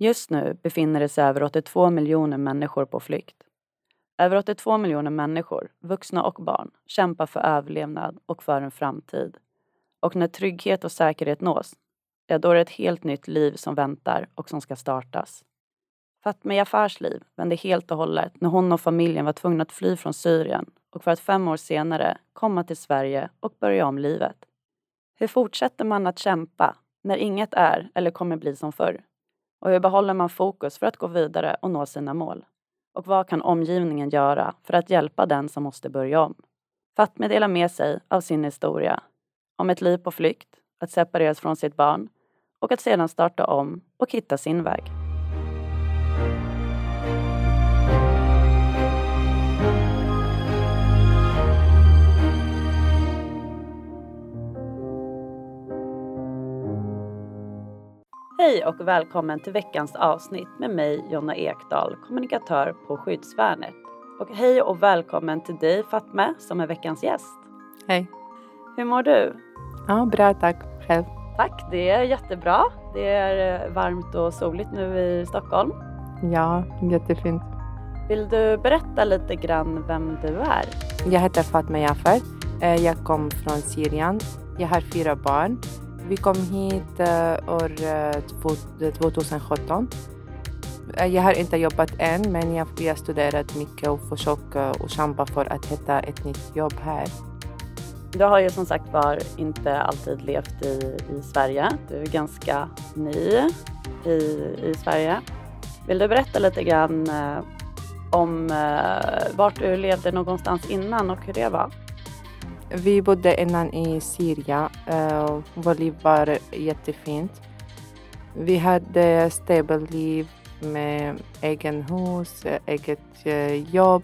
Just nu befinner det sig över 82 miljoner människor på flykt. Över 82 miljoner människor, vuxna och barn, kämpar för överlevnad och för en framtid. Och när trygghet och säkerhet nås, ja då är det ett helt nytt liv som väntar och som ska startas. Fatma Jafars liv vände helt och hållet när hon och familjen var tvungna att fly från Syrien och för att fem år senare komma till Sverige och börja om livet. Hur fortsätter man att kämpa när inget är eller kommer bli som förr? Och hur behåller man fokus för att gå vidare och nå sina mål? Och vad kan omgivningen göra för att hjälpa den som måste börja om? Fatme delar med sig av sin historia. Om ett liv på flykt, att separeras från sitt barn och att sedan starta om och hitta sin väg. Hej och välkommen till veckans avsnitt med mig Jonna Ekdahl, kommunikatör på Skyddsvärnet. Och hej och välkommen till dig Fatme som är veckans gäst. Hej. Hur mår du? Ja, bra tack. Själv? Tack, det är jättebra. Det är eh, varmt och soligt nu i Stockholm. Ja, jättefint. Vill du berätta lite grann vem du är? Jag heter Fatma Jafar. Eh, jag kom från Syrien. Jag har fyra barn. Vi kom hit uh, år eh, 2017. Eh, jag har inte jobbat än, men jag har studerat mycket och försökt och kämpa för att hitta ett nytt jobb här. Du har ju som sagt var inte alltid levt i, i Sverige. Du är ganska ny i, i Sverige. Vill du berätta lite grann om eh, vart du levde någonstans innan och hur det var? Vi bodde innan i Syrien. Uh, vårt liv var jättefint. Vi hade stabilt liv med egen hus, eh, eget eh, jobb.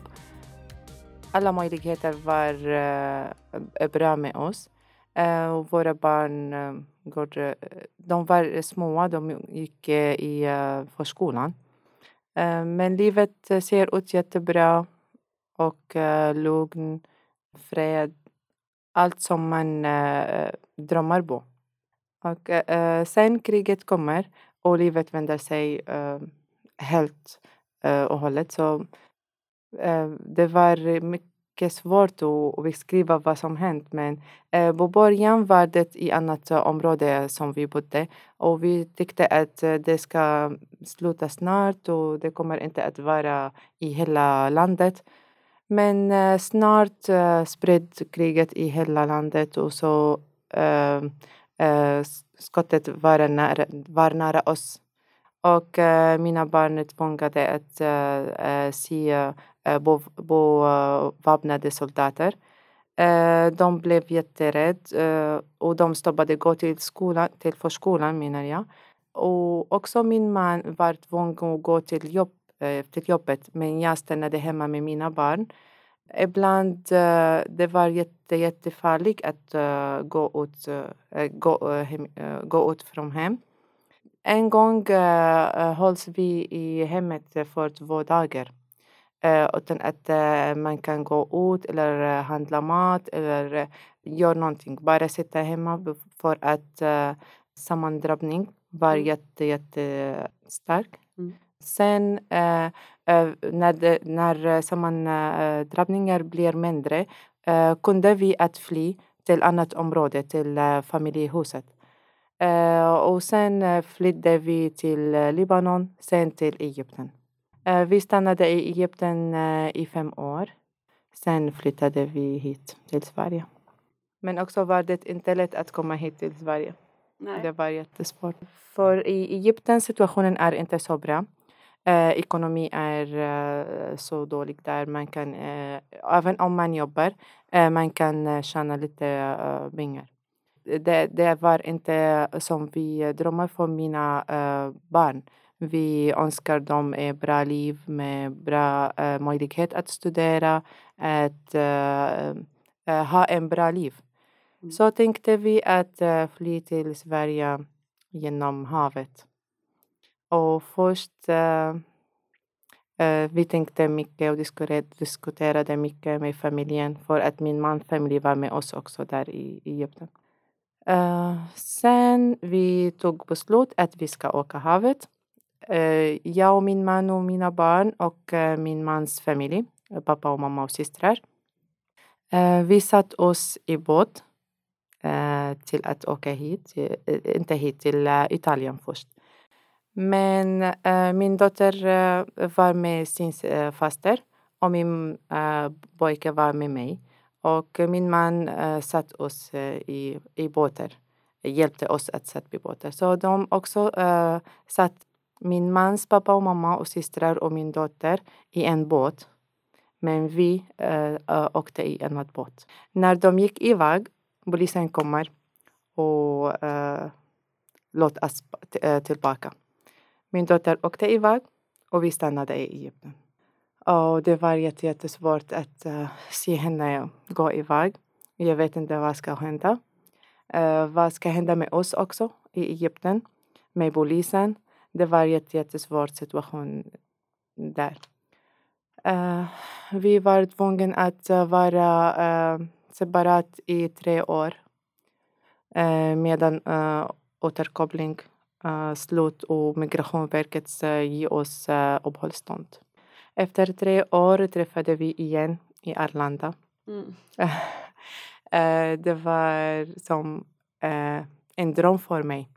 Alla möjligheter var eh, bra med oss. Våra barn går, de var små, de gick i förskolan. men livet ser ut jättebra och lugn, fred allt som man eh, drömmer på. Och eh, sen kriget kommer och livet vänder sig eh, helt eh, och hållet. Så eh, det var mycket svårt att beskriva vad som hänt men eh, på början var det i annat område som vi bodde och vi tyckte att det ska sluta snart och det kommer inte att vara i hela landet. Men eh, snart eh, spred kriget i hela landet och så eh, eh skottet var nära, var nära oss. Och eh, mina barn är tvungna att eh, eh se eh, beväpnade eh, soldater. de blev jätterädda och de stoppade gå till skolan, till förskolan menar jag. Och också min man var tvungen att gå till jobb Eh, till jobbet men jag stannade hemma med mina barn. Ibland uh, det var jätte, jättefarligt att uh, gå, ut, gå, hem, gå ut från hem. En gång hålls vi i hemmet för två dagar utan att man kan gå ut eller handla mat eller göra någonting. Bara sitta hemma för att sammandrabbning var mm. jätte, jättestark. Mm. Sen eh, eh, när, det, när sammandrabbningar blir mindre eh, kunde vi att fly till annat område, till familjehuset. och sen flydde vi till Libanon, sen till Egypten. vi stannade i Egypten i fem år. Sen flyttade vi hit till Sverige. Men också var det inte lätt att komma hit till Sverige. Nej. Det var jättesvårt. För i Egypten situationen är inte så bra. Eh, ekonomi är eh, så dålig där man kan, eh, även om man jobbar, eh, man kan eh, tjäna lite eh, pengar. Det, det var inte som vi drömmer för mina barn. Vi önskar dem ett bra liv med bra möjlighet att studera, att ha en bra liv. Mm. Så tänkte vi att fly till Sverige genom havet. Och först uh, vi tänkte mycket och diskuterade mycket med familjen för att min mans familj var med oss också där i Egypten. Uh, sen vi tog beslut att vi ska åka havet. Jag och min man och mina barn och min mans familj, pappa och mamma och systrar. Vi satt oss i båt eh, till att åka hit, inte hit, till Italien först. Men äh, min dotter äh, var med sin äh, faster och min äh, pojke var med mig. Och min man äh, satt oss i, i båtar, hjälpte oss att sätta i båtar. Så de också satt min mans pappa och mamma och systrar och min dotter i en båt. Men vi åkte i en annan båt. När de gick iväg, polisen kommer och äh, låt oss t- tillbaka. Min dotter åkte iväg och vi stannade i Egypten. Och det var jätte- jättesvårt att uh, se henne gå iväg. Jag vet inte vad ska hända. Uh, vad ska hända med oss också i Egypten, med polisen. Det var en jätte- jättesvår situation där. Uh, vi var tvungna att vara uh, separat i tre år medan återkoppling slut och Migrationsverket ge oss eh, uppehållstillstånd. Efter tre år träffade vi igen i Arlanda. Mm. Eh, det var som eh, en dröm för mig.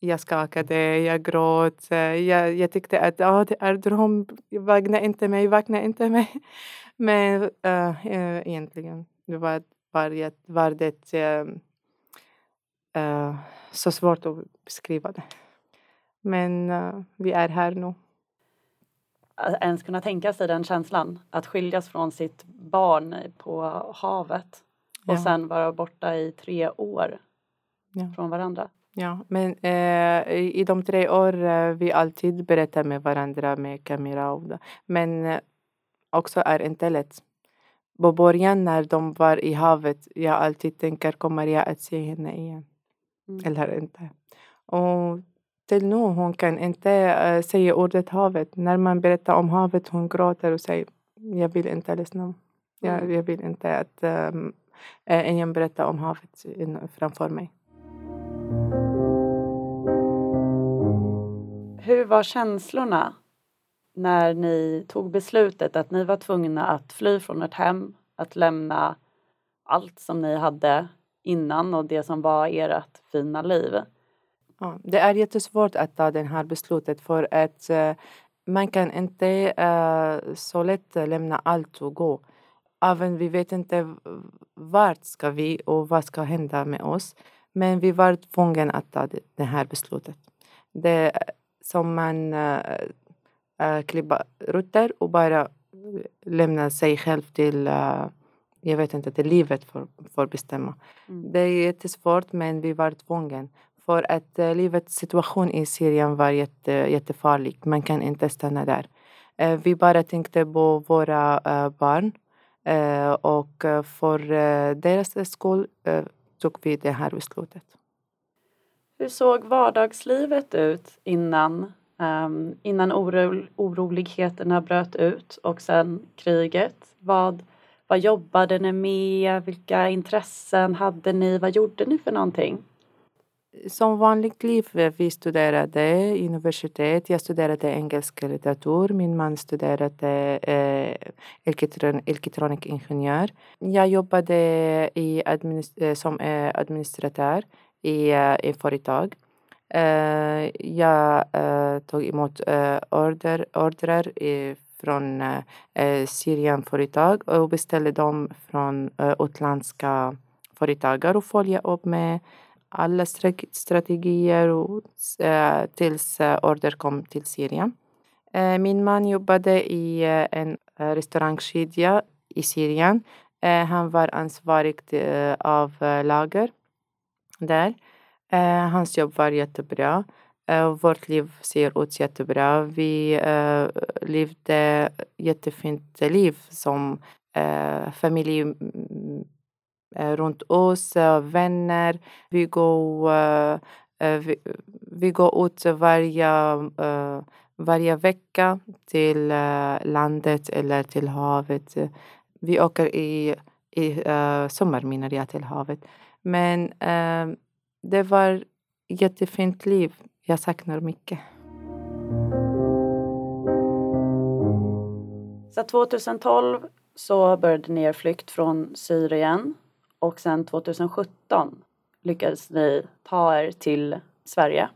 Jag skakade, jag grät. eh, Jag, jag tyckte att oh, det är dröm, vakna inte mig, vakna inte mig. Men eh, egentligen var, var, det- var det eh, eh, så svårt att beskriva det. Men eh, vi är här nu. Att ens kunna tänka sig den känslan att skiljas från sitt barn på havet och Ja. sen vara borta i tre år Ja. från varandra. Ja, men eh, i, de tre år eh, vi alltid berättar med varandra med kamera och det. Men eh, också är inte lätt. På början när de var i havet, jag alltid tänker kommer jag att se henne igen. Eller inte. Och till nu hon kan inte eh, säga ordet havet. När man berättar om havet hon gråter och säger jag vill inte lyssna. Jag, Mm. jag vill inte att um, ingen berättar om havet framför mig. Hur var känslorna när ni tog beslutet att ni var tvungna att fly från ert hem, att lämna allt som ni hade innan och det som var ert fina liv? Ja, det är jättesvårt att ta det här beslutet för att eh, man kan inte uh, så lätt lämna allt och gå. Även vi vet inte vart ska vi och vad ska hända med oss. Men vi var tvungna att ta det, det här beslutet. Det är som man äh, klippa rutter och bara lämna sig själv till, äh, jag vet inte, till livet för, för att bestämma. Mm. Det är jättesvårt men vi var tvungna. För att uh, livets situation i Syrien var jätte, jättefarlig. Man kan inte stanna där. Eh, vi bara tänkte på våra eh, barn. Eh, och eh, för eh, deras skull eh, tog vi det här beslutet. Hur såg vardagslivet ut innan, ehm, innan oro, oroligheterna bröt ut och sen kriget? Vad, vad jobbade ni med? Vilka intressen hade ni? Vad gjorde ni för någonting? Som vanligt liv, vi studerade i universitet. Jag studerade engelsk litteratur. Min man studerade eh, elektron elektronikingenjör. Jag jobbade i administ eh, som eh, administratör i eh, ett företag. Eh, jag eh, tog emot eh, order, order från eh, eh, Syrienföretag och beställde dem från eh, utländska företagare och följde upp med alla strategier och, eh, tills eh, order kom till Syrien. Eh, min man jobbade i eh, en eh, restaurangkedja i Syrien. Eh, han var ansvarig eh, av eh, lager där. Eh, hans jobb var jättebra. Vårt liv ser ut jättebra. Vi eh, levde jättefint liv som familj runt oss, vänner. Vi går, vi, vi går ut varje, varje vecka till landet eller till havet. Vi åker i, i eh, sommar menar jag till havet. Men det var jättefint liv. Jag saknar mycket. Så 2012 så började ni er flykt från Syrien och sen 2017 lyckades ni ta er till Sverige.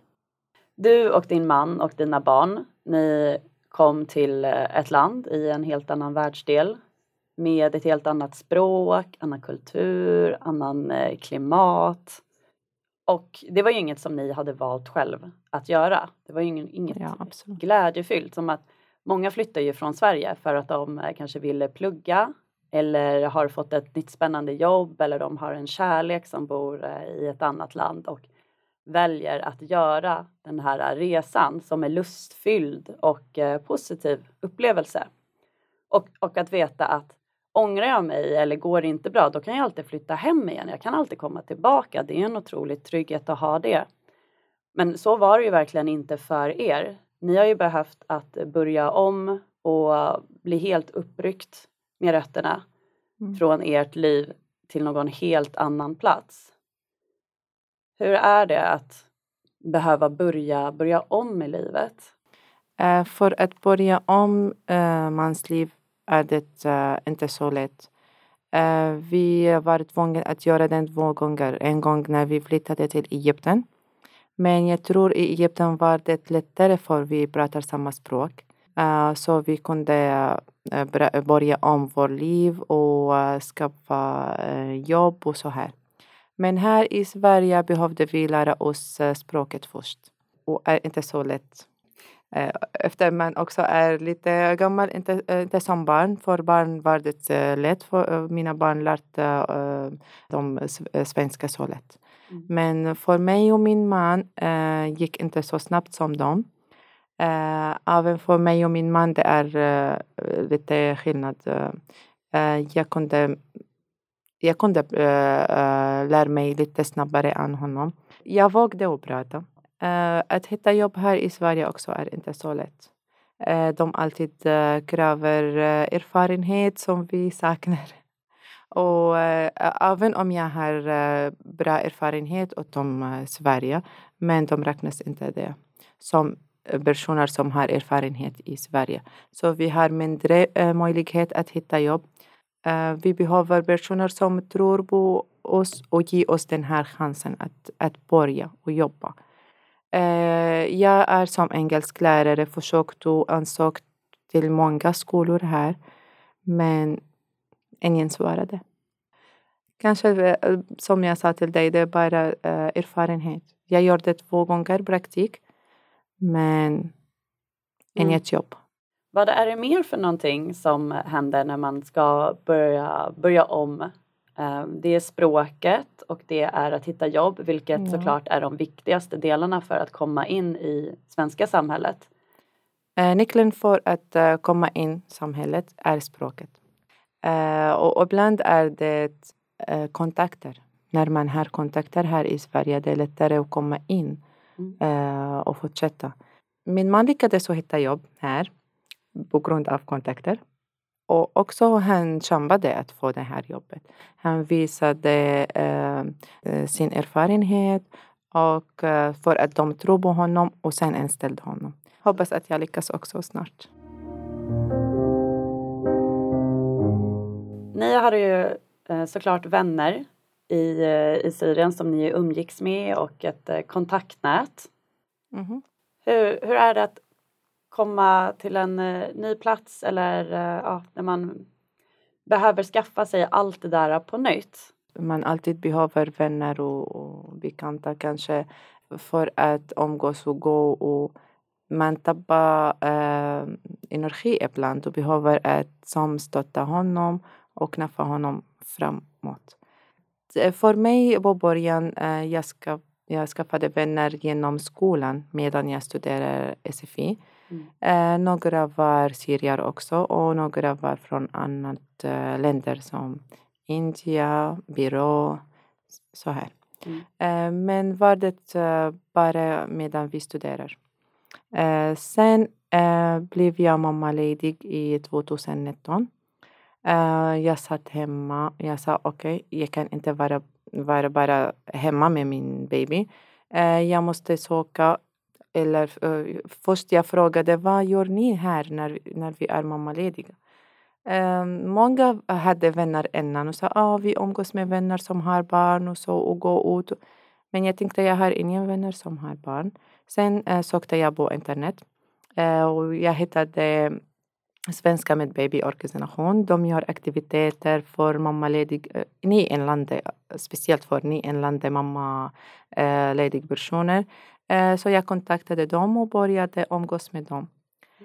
Du och din man och dina barn, ni kom till eh, ett land i en helt annan världsdel med ett helt annat språk, annan kultur, annan eh, klimat. Och det var ju inget som ni hade valt själv att göra. Det var ju inget ja, glädjefyllt. Som att många flyttar ju från Sverige för att de eh, kanske ville plugga eller har fått ett nytt spännande jobb eller de har en kärlek som bor i ett annat land och väljer att göra den här resan som är lustfylld och eh, positiv upplevelse. Och, och att veta att ångrar jag mig eller går det inte bra, då kan jag alltid flytta hem igen. Jag kan alltid komma tillbaka. Det är en otrolig trygghet att ha det. Men så var det ju verkligen inte för er. Ni har ju behövt att börja om och bli helt uppryckt med rötterna mm. från ert liv till någon helt annan plats. Hur är det att behöva börja, börja om i livet? Uh, för att börja om uh, mans liv är det uh, inte så lätt. Eh, vi var tvungna att göra det två gånger. En gång när vi flyttade till Egypten. Men jag tror i Egypten var det lättare för vi pratar samma språk. Eh, så vi kunde börja om vårt liv och skaffa jobb och så här. Men här i Sverige behövde vi lära oss språket först. Och är inte så lätt. Eh, efter man också är lite gammal, inte, eh, inte som barn. För barn var det lätt. För mina barn lärde de svenska så lätt. Mm. Men för mig och min man gick inte så snabbt som dem. även för mig och min man det är lite skillnad. jag kunde jag kunde lära mig lite snabbare än honom. Jag vågade att prata. Eh, att hitta jobb här i Sverige också är inte så lätt. Äh, de alltid eh, kräver erfarenhet som vi saknar. Och även om jag har bra erfarenhet om Sverige, men de räknas inte det som personer som har erfarenhet i Sverige. Så vi har mindre möjlighet att hitta jobb vi behöver personer som tror på oss och ger oss den här chansen att, att börja och jobba. Eh, jag är som engelsklärare försökt och ansökt till många skolor här men ingen svarade. Kanske eh, som jag sa till dig, det är bara erfarenhet. Jag gjorde två gånger praktik men mm. inget jobb. Vad är det mer för någonting som händer när man ska börja, börja om? Ehm, det är språket och det är att hitta jobb, vilket ja. såklart är de viktigaste delarna för att komma in i svenska samhället. Eh, nyckeln för att eh, komma in i samhället är språket. Eh, och ibland är det kontakter. När man har kontakter här i Sverige det är lättare att komma in mm. och fortsätta. Min man lyckades hitta jobb här på grund av kontakter. Och också han kämpade att få det här jobbet. Han visade eh, eh, sin erfarenhet och eh, för att de tror på honom och sen anställde honom. Hoppas att jag lyckas också snart. Ni hade ju eh, såklart vänner i, i Syrien som ni umgicks med och ett kontaktnät. Mm -hmm. hur, hur är det att komma till en eh, ny plats eller eh, ja, när man behöver skaffa sig allt det där på nytt. Man alltid behöver vänner och, och bekanta kanske för att umgås och gå och man tappar eh, energi ibland och behöver att som stötta honom och knaffa honom framåt. Eh, för mig på början, eh, jag, ska, jag skaffade vänner genom skolan medan jag studerade SFI. Mm. Eh, några var syrier också och några var från andra eh, länder som Indien, Byrå, så här. Mm. Eh, men var det bara medan vi studerar. Sen blev jag mammaledig i 2019. jag satt hemma. Jag sa okej, okay, jag kan inte vara, vara bara hemma med min baby. jag måste söka eller uh, först jag frågade vad gör ni här när, när vi är mammalediga? Eh, många hade vänner innan och sa ah, vi umgås med vänner som har barn och så och gå ut. Men jag tänkte jag har inga vänner som har barn. Sen uh, sökte jag på internet uh, och jag hittade Svenska med babyorganisation. De gör aktiviteter för mammaledig, eh, nyanlända, eh, speciellt för nyanlända mammalediga eh, personer. Så jag kontaktade dem och började umgås med dem.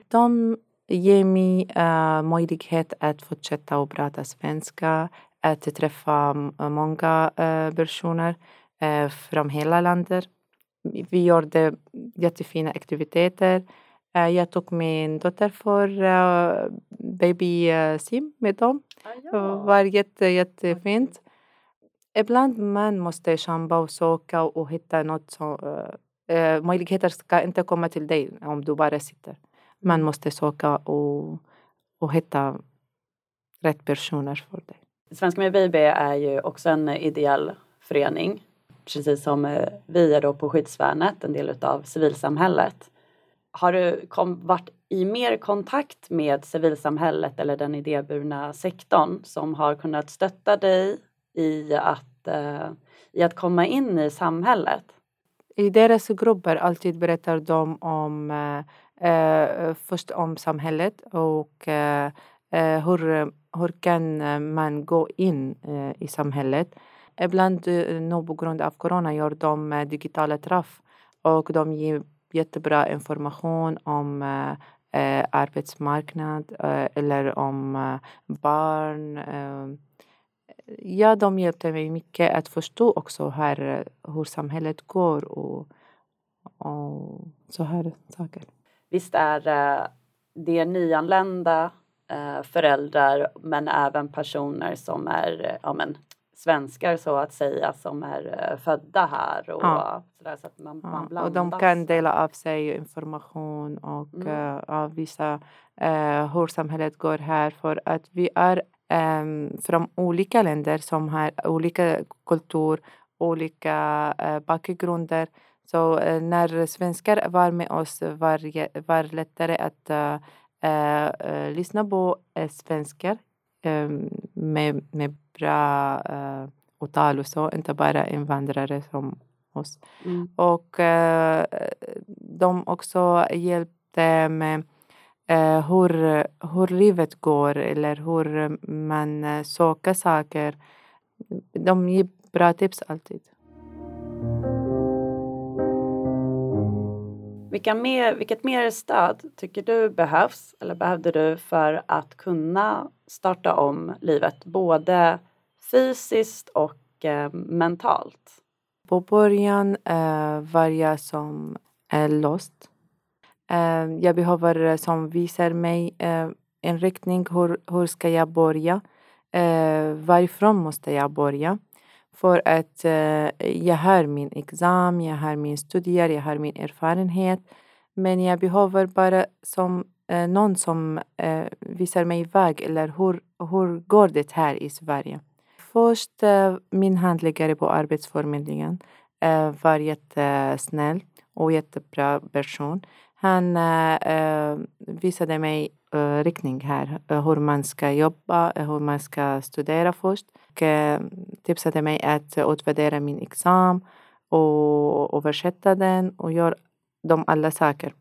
De ger mig möjlighet att fortsätta att prata svenska, att träffa många personer från hela landet. Vi gjorde jättefina aktiviteter. Jag tog min dotter för babysim med dem. Ah, ja. Det var jätte, jättefint. Ibland man måste kämpa och söka och hitta något som... Möjligheter ska inte komma till dig om du bara sitter man måste söka och, och hitta rätt personer för det. Svenska med baby är ju också en ideell förening. Precis som eh, vi är då på Skyddsvärnet, en del av civilsamhället. Har du kom, varit i mer kontakt med civilsamhället eller den idéburna sektorn som har kunnat stötta dig i att, eh, i att komma in i samhället? I deras grupper alltid berättar de om eh, eh först om samhället och eh, eh, hur, hur kan man gå in eh, i samhället. Ibland eh, nu på grund av corona gör de digitala träff och de ger jättebra information om eh, eh, arbetsmarknad eh, eller om eh, barn. Eh, ja, de hjälpte mig mycket att förstå också här, eh, hur samhället går och, och så här saker. Visst är eh, det nyanlända eh, föräldrar men även personer som är ja, men, svenskar så att säga som är eh, födda här och ja. sådär så att man, ja. man blandas. Och de kan dela av sig information och mm. uh, visa uh, hur samhället går här för att vi är um, från olika länder som har olika kultur, olika uh, bakgrunder så eh, när svenskar var med oss var det var lättare att uh, lyssna på svenskar med, med bra uttal och så, inte bara invandrare som oss. Mm. Och uh, de också hjälpte med uh, hur, hur livet går eller hur man söker saker. De ger bra tips alltid. Vilka mer, vilket mer stöd tycker du behövs eller behövde du för att kunna starta om livet både fysiskt och eh, mentalt? På början eh, var jag som eh, lost. Eh, jag behöver eh, som visar mig eh, en riktning. Hur, hur ska jag börja? Eh, varifrån måste jag börja? För att eh, jag har min examen, jag har min studier, jag har min erfarenhet. Men jag behöver bara som eh, någon som eh, visar mig väg eller hur, hur går det här i Sverige. Först eh, min handläggare på Arbetsförmedlingen eh, var jättesnäll och jättebra person. Han eh, eh, visade mig uh, riktning här. Uh, hur man ska jobba, hur man ska studera först. Och uh, tipsade mig att utvärdera min examen och översätta den och göra de alla saker.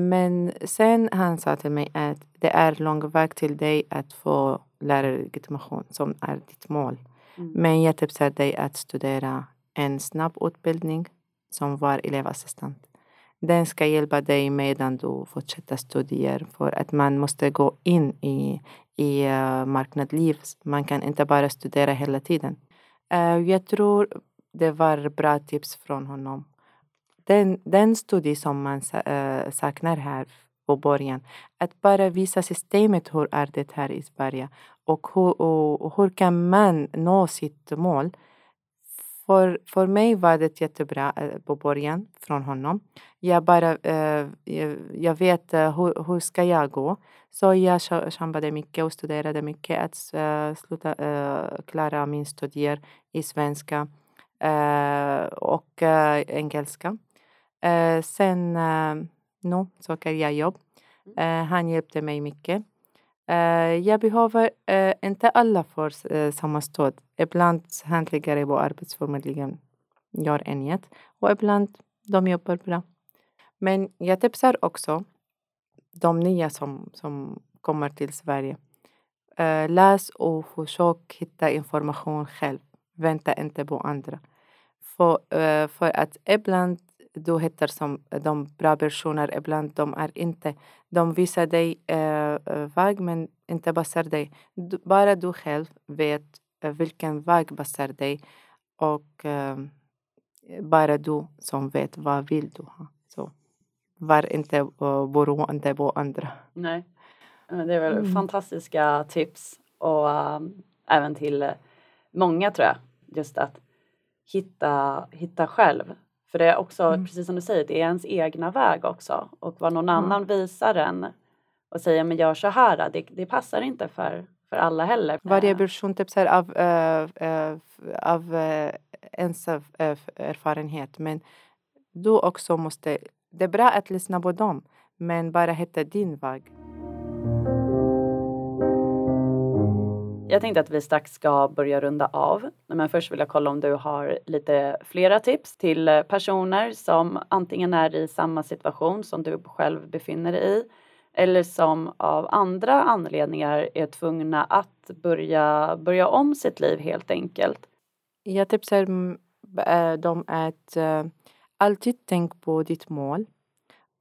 Men sen han sa till mig att det är lång väg till dig att få lärarlegitimation som är ditt mål. Mm. Men jag tipsar dig att studera en snabb utbildning som var elevassistent. Den ska hjälpa dig medan du fortsätter studier för att man måste gå in i, i uh, marknadsliv. Man kan inte bara studera hela tiden. Uh, jag tror det var bra tips från honom. Den, den studie som man uh, saknar här på början. Att bara visa systemet hur är det här i Sverige och hur, och, och hur kan man nå sitt mål för, för mig var det jättebra eh, på början från honom. Jag bara, eh, jag, vet eh, hur, hur ska jag gå. Så jag kämpade mycket och studerade mycket att sluta klara min studier i svenska och engelska. sen nu söker jag jobb. han hjälpte mig mycket. Eh, jag behöver eh, inte alla får eh, samma stöd. Ibland handläggare på Arbetsförmedlingen gör inget och ibland de jobbar bra. Men jag tipsar också de nya som, som kommer till Sverige. Läs och försök hitta information själv. Vänta inte på andra. För, för att ibland du hittar som de bra personer, ibland de är inte. De visar dig eh, väg men inte passar dig. Du, bara du själv vet eh, vilken väg passar dig och eh, bara du som vet vad vill du ha. Så var inte uh, beroende på andra. Nej, det är väl mm. fantastiska tips och um, även till många tror jag. Just att hitta, hitta själv. För det är också, mm. precis som du säger, det är ens egna väg också. Och vad någon mm. annan visar en och säger men gör så här, det, det passar inte för, för alla heller. Varje person tipsar av, uh, uh, av uh, ens erfarenhet men du också måste, det är bra att lyssna på dem men bara hitta din väg. Jag tänkte att vi strax ska börja runda av. Men först vill jag kolla om du har lite flera tips till personer som antingen är i samma situation som du själv befinner dig i eller som av andra anledningar är tvungna att börja, börja om sitt liv helt enkelt. Jag tipsar eh, dem att eh, alltid tänk på ditt mål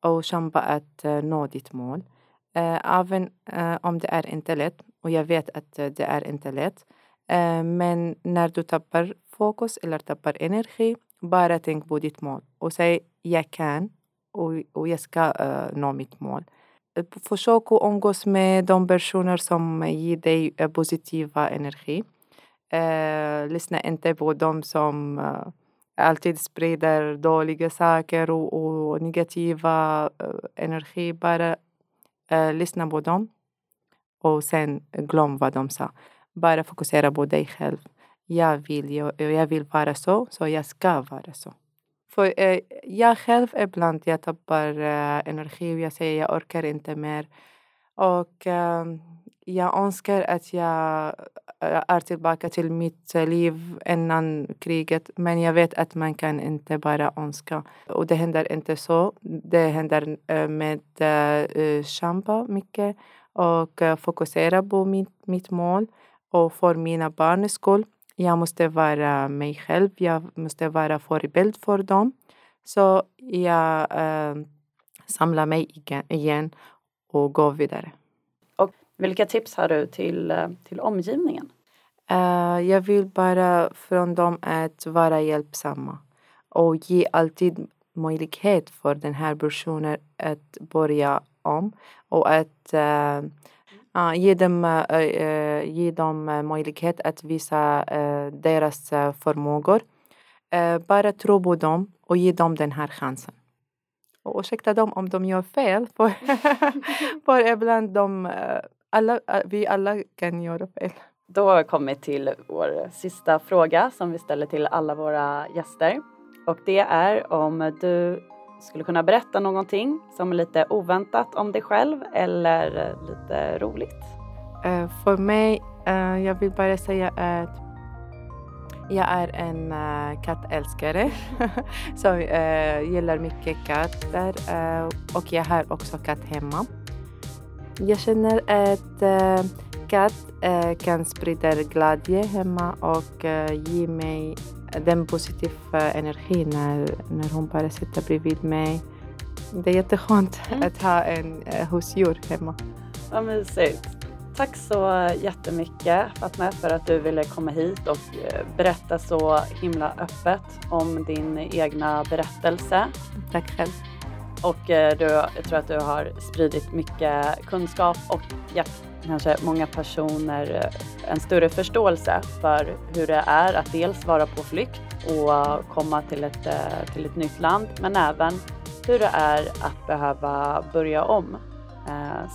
och kämpa att eh, nå ditt mål. Även om det är inte lätt och jag vet att eh, det är inte lätt. Eh, men när du tappar fokus eller tappar energi, bara tänk på ditt mål och säg jag kan och, och jag ska eh, nå mitt mål försök att umgås med de personer som ger dig positiva energi. Lyssna inte på dem som alltid sprider dåliga saker och, och negativa energi. Bara lyssna på dem och sen glöm vad de sa. Bara fokusera på dig själv. Jag vill, jag, jag vill vara så, så jag ska vara så. För eh, jag själv ibland jag tappar eh, energi och jag säger jag orkar inte mer. Och eh, jag önskar att jag eh, är tillbaka till mitt liv innan kriget. Men jag vet att man kan inte bara önska. Och det händer inte så. Det händer eh, med eh, eh kämpa mycket och äh, fokusera på mitt, mitt mål och för mina barns skull. Jag måste vara mig själv, jag måste vara förebild för dem. Så jag eh, samlar mig igen och går vidare. Och vilka tips har du till, eh, till omgivningen? Uh, jag vill bara från dem att vara hjälpsamma och ge alltid möjlighet för den här personen att börja om och att uh, uh, ge, dem, uh, ge dem möjlighet att visa deras förmågor. bara tro på dem och ge dem den här chansen. Och ursäkta dem om de gör fel, för, för ibland de, alla, vi alla kan göra fel. Då har vi kommit till vår sista fråga som vi ställer till alla våra gäster. Och det är om du skulle kunna berätta någonting som är lite oväntat om dig själv eller eh, lite roligt? Uh, för mig, uh, jag vill bara säga att jag är en uh, kattälskare som uh, gillar mycket katter och jag har också katt hemma. Jag känner att katt kan sprida glädje hemma och ge mig den positiva energin när, när hon bara sitter bredvid mig. Det är jätteskönt mm. att ha en husdjur hemma. Vad mysigt. Tack så jättemycket Fatma för att du ville komma hit och eh, berätta så himla öppet om din egna berättelse. Tack själv. Och eh, du, jag tror att du har spridit mycket kunskap och gett kanske många personer eh, en större förståelse för hur det är att dels vara på flykt och komma till ett, till ett nytt land men även hur det är att behöva börja om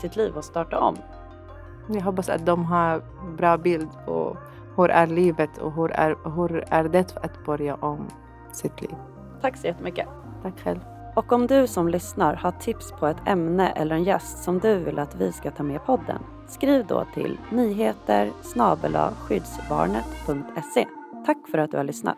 sitt liv och starta om. Jag hoppas att de har bra bild på hur är livet och hur är, hur är det att börja om sitt liv. Tack så jättemycket. Tack själv. Och om du som lyssnar har tips på ett ämne eller en gäst som du vill att vi ska ta med i podden Skriv då till nyheter skyddsbarnet.se. Tack för att du har lyssnat.